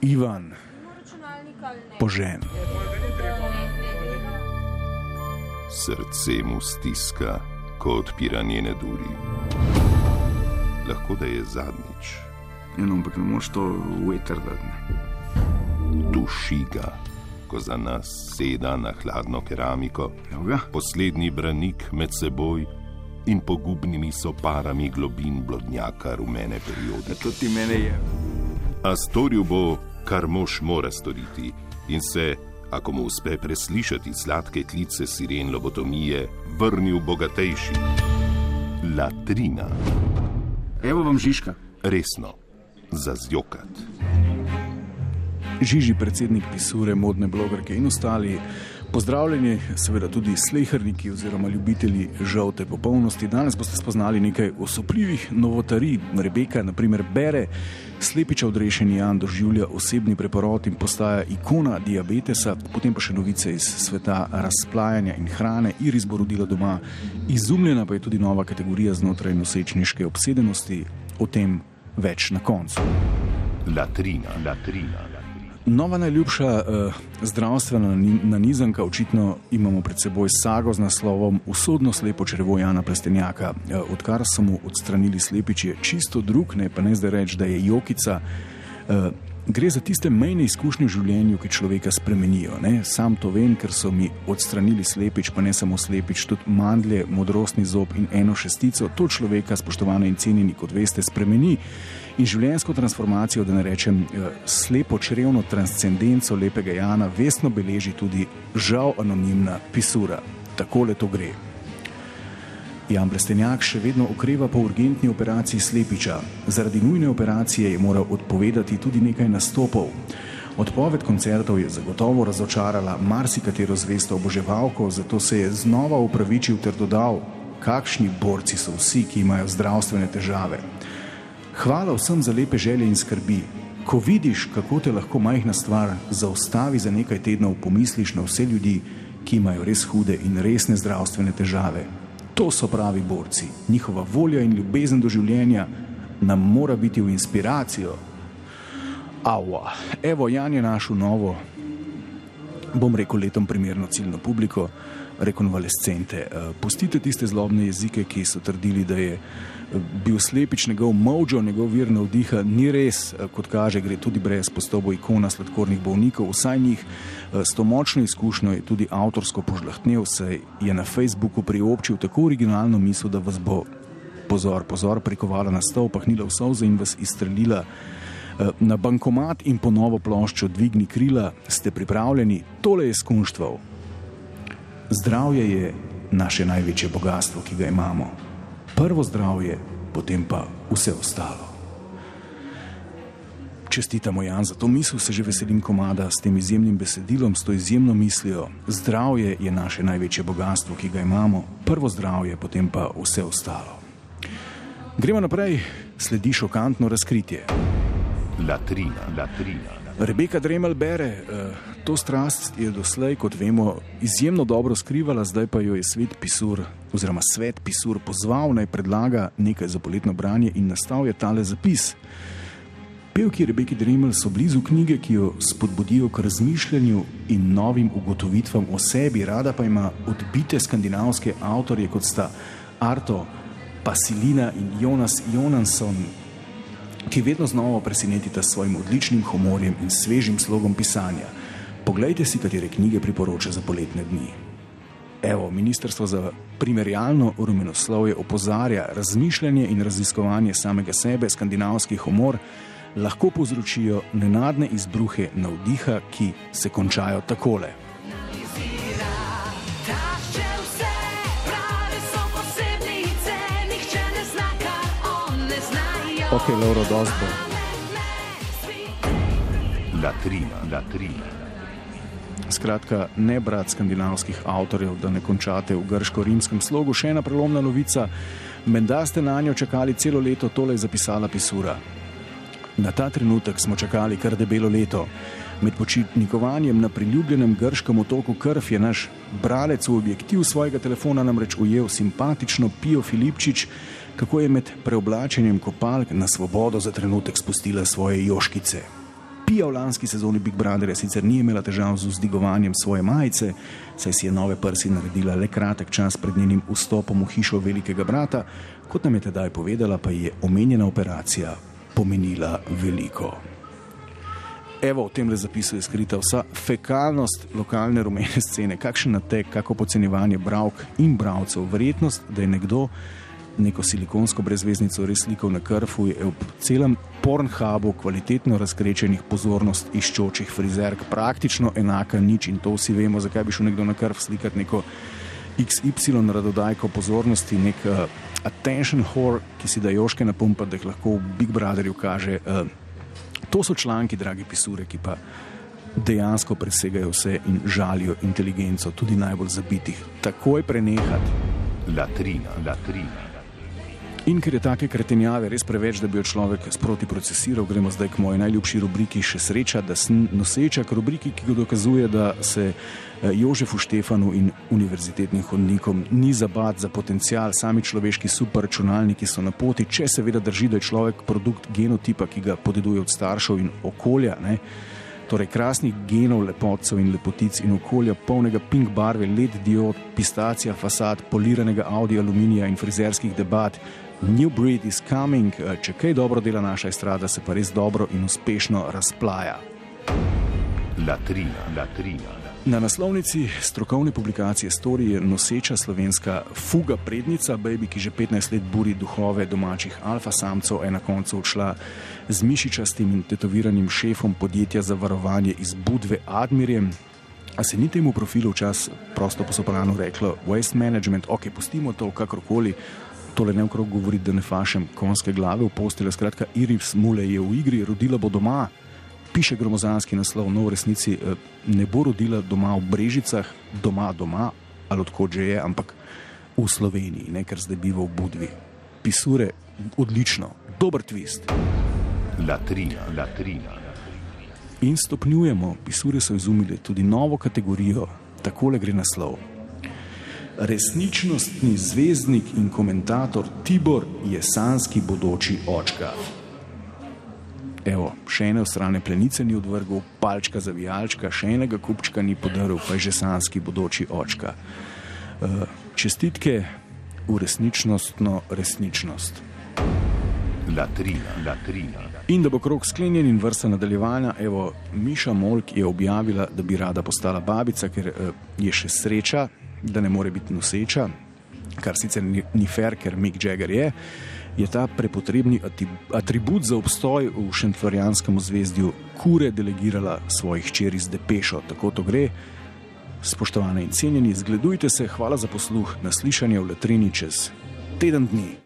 Ivan, požen. Srce mu stiska, ko odpira njene duri. Lahko da je zadnjič. Eno, ampak ne moreš to veter dati. Duši ga, ko za nas seda na hladno keramiko, Evo ga. poslednji branik med seboj in pogubnimi so parami globin blodnjaka rumene periode. To ti mene je. A storil bo, kar mož mora storiti, in se, ako mu uspe preslišati sladke klice siren lobotomije, vrnil bogatejši. Latrina, Evo vam Žižka. resno, za zjokat. Žiži predsednik pisure, modne blogerke in ostali. Pozdravljeni, seveda tudi sleherniki oziroma ljubitelji žalte popolnosti. Danes boste spoznali nekaj osupljivih novotarij. Rebeka, naprimer, bere, slepiča odrešeni Jan doživlja osebni preporod in postaja ikona diabetesa, potem pa še novice iz sveta razplajanja in hrane. Iris bo rodila doma, izumljena pa je tudi nova kategorija znotraj nosečniške obsedenosti. O tem več na koncu. Latrina, latrina. Nova najljubša uh, zdravstvena nani- nanizanka, očitno imamo pred seboj sago z naslovom Usodno slepo črevo Jana Plestenjaka. Uh, odkar so mu odstranili slepič, je čisto drug, ne pa ne zdaj reči, da je jokica. Uh, gre za tiste mejne izkušnje v življenju, ki človeka spremenijo. Ne? Sam to vem, ker so mi odstranili slepič, pa ne samo slepič, tudi mandlje, modrostni zob in eno šestico. To človeka, spoštovane in cenjeni, kot veste, spremeni. In življenjsko transformacijo, da ne rečem eh, slepo črevno transcendenco lepega Jana, vestno beleži tudi žal anonimna pisura. Takole to gre. Jan Blestenjak še vedno okreva po urgentni operaciji slepiča. Zaradi nujne operacije je moral odpovedati tudi nekaj nastopov. Odpoved koncertov je zagotovo razočarala marsikatero zvesto oboževalko, zato se je znova upravičil ter dodal, kakšni borci so vsi, ki imajo zdravstvene težave. Hvala vsem za lepe želje in skrbi. Ko vidiš, kako te lahko majhna stvar zaustavi za nekaj tednov, pomisliš na vse ljudi, ki imajo res hude in resne zdravstvene težave. To so pravi borci. Njihova volja in ljubezen do življenja nam mora biti v inspiracijo. Ava, evo, Jan je našel novo, bom rekel, letom primerno ciljno publiko, rekonvalescente. Eh, Pustite tiste zlobne jezike, ki so trdili, da je eh, bil slepič njegov mojo, njegov vir navdiha. Ni res, eh, kot kaže, gre tudi brez postobo ikona sladkornih bolnikov, vsaj njih. S to močno izkušnjo je tudi avtorsko požlahtnil, saj je na Facebooku priobčil tako originalno misel, da vas bo pozor, pozor, prikovala na stol, pahnila v solze in vas izstrelila na bankomat in po novo ploščo dvigni krila. Ste pripravljeni? Tole je skunštvo. Zdravje je naše največje bogatstvo, ki ga imamo. Prvo zdravje, potem pa vse ostalo. Čestitamo Jan za to misel, se že veselim komada s tem izjemnim besedilom, s to izjemno mislijo. Zdravje je naše največje bogatstvo, ki ga imamo, prvo zdravje, potem pa vse ostalo. Gremo naprej, sledi šokantno razkritje. Latrina, latrina. Rebeka Dremel bere, eh, to strast je doslej, kot vemo, izjemno dobro skrivala, zdaj pa jo je svet pisur, oziroma svet pisur pozval naj predlaga nekaj za poletno branje in nastal je tale zapis. Pevki Rebeki Dremel so blizu knjige, ki jo spodbudijo k razmišljanju in novim ugotovitvam o sebi, rada pa ima odbite skandinavske avtorje, kot sta Arto, Pasilina in Jonas Jonasson, ki vedno znova presenetita s svojim odličnim humorjem in svežim slogom pisanja. Poglejte si, katere knjige priporoča za poletne dni. Evo, Ministrstvo za primerjalno rumenoslovje opozarja, razmišljanje in raziskovanje samega sebe, skandinavski humor lahko povzročijo nenadne izbruhe navdiha, ki se končajo takole. Ok, Lauro Dosbo. Latrina, latrina. Skratka, ne brat skandinavskih avtorjev, da ne končate v grško-rimskem slogu. Še ena prelomna novica. Menda ste na njo čakali celo leto, tole je zapisala pisura. Na ta trenutek smo čakali kar debelo leto. Med počitnikovanjem na priljubljenem grškem otoku Krf je naš bralec v objektiv svojega telefona namreč ujel simpatično Pijo Filipčič, kako je med preoblačenjem kopalk na svobodo za trenutek spustila svoje joškice. Pija v lanski sezoni Big Brotherja sicer ni imela težav z vzdigovanjem svoje majice, saj si je nove prsi naredila le kratek čas pred njenim vstopom v hišo velikega brata, kot nam je tedaj povedala, pa je omenjena operacija pomenila veliko. Evo, v tem le zapisu je skrita vsa fekalnost lokalne rumene scene, kakšen natek, kako podcenjevanje bravk in bravcev, verjetnost, da je nekdo neko silikonsko brezveznico res slikal na krfu, je ob celem pornhubu kvalitetno razkrečenih pozornost iščočih frizerk praktično enaka nič in to vsi vemo, zakaj bi šel nekdo na krv slikati neko XY radodajko pozornosti, nek uh, attention whore, ki si da joške napumpa, da jih lahko v Big Brotherju kaže. Uh, to so članki, dragi pisure, ki pa dejansko presegajo vse in žalijo inteligenco, tudi najbolj zabitih. Takoj prenehati. Latrina, latrina. In ker je take kretenjave res preveč, da bi jo človek sproti procesiral, gremo zdaj k moji najljubši rubriki Še sreča, da sem noseča, k rubriki, ki ga dokazuje, da se eh, Jožefu Štefanu in univerzitetnim hodnikom ni zabat za potencial, sami človeški superračunalniki so na poti, če seveda drži, da je človek produkt genotipa, ki ga podeduje od staršev in okolja. Ne? Torej, krasnih genov lepotcev in lepotic in okolja, polnega pink barve, led diod, pistacija, fasad, poliranega Audi aluminija in frizerskih debat. New breed is coming, eh, če kaj dobro dela naša estrada, se pa res dobro in uspešno razplaja. Latrina, latrina. Na naslovnici strokovne publikacije Story je noseča slovenska fuga prednica, baby, ki že 15 let buri duhove domačih alfa samcev, je na koncu odšla z mišičastim in tetoviranim šefom podjetja za varovanje iz Budve Admirjem. A se ni temu profilu včasih prosto posoprano reklo, waste management, ok, pustimo to kakorkoli, tole ne okrog govori, da ne fašem konske glave v postelje. Skratka, Iris Mule je v igri, rodila bo doma, piše gromozanski naslov, no v resnici eh, ne bo rodila doma v Brežicah, doma, doma, ali odkot že je, ampak v Sloveniji, ne ker zdaj biva v Budvi. Pisure, odlično, dober twist. Latrina, latrina. In stopnjujemo, pisure so izumili tudi novo kategorijo, takole gre naslov. Resničnostni zvezdnik in komentator Tibor je sanski bodoči očka. Evo, še ene strane plenice ni odvrgel, palčka za vijalčka, še enega kupčka ni podaril, pa je že sanski bodoči očka. Uh, čestitke v resničnostno resničnost. Latrina, latrina. In da bo krok sklenjen in vrsta nadaljevanja, evo, Miša Molk je objavila, da bi rada postala babica, ker uh, je še sreča, da ne more biti noseča, kar sicer ni, ni fair, ker Mick Jagger je, je ta prepotrebni atribut za obstoj v šentflorijanskem zvezdju kure delegirala svojih čeri z depešo. Tako to gre. Spoštovane in cenjeni, zgledujte se, hvala za posluh, naslišanje v Latrini čez teden dni.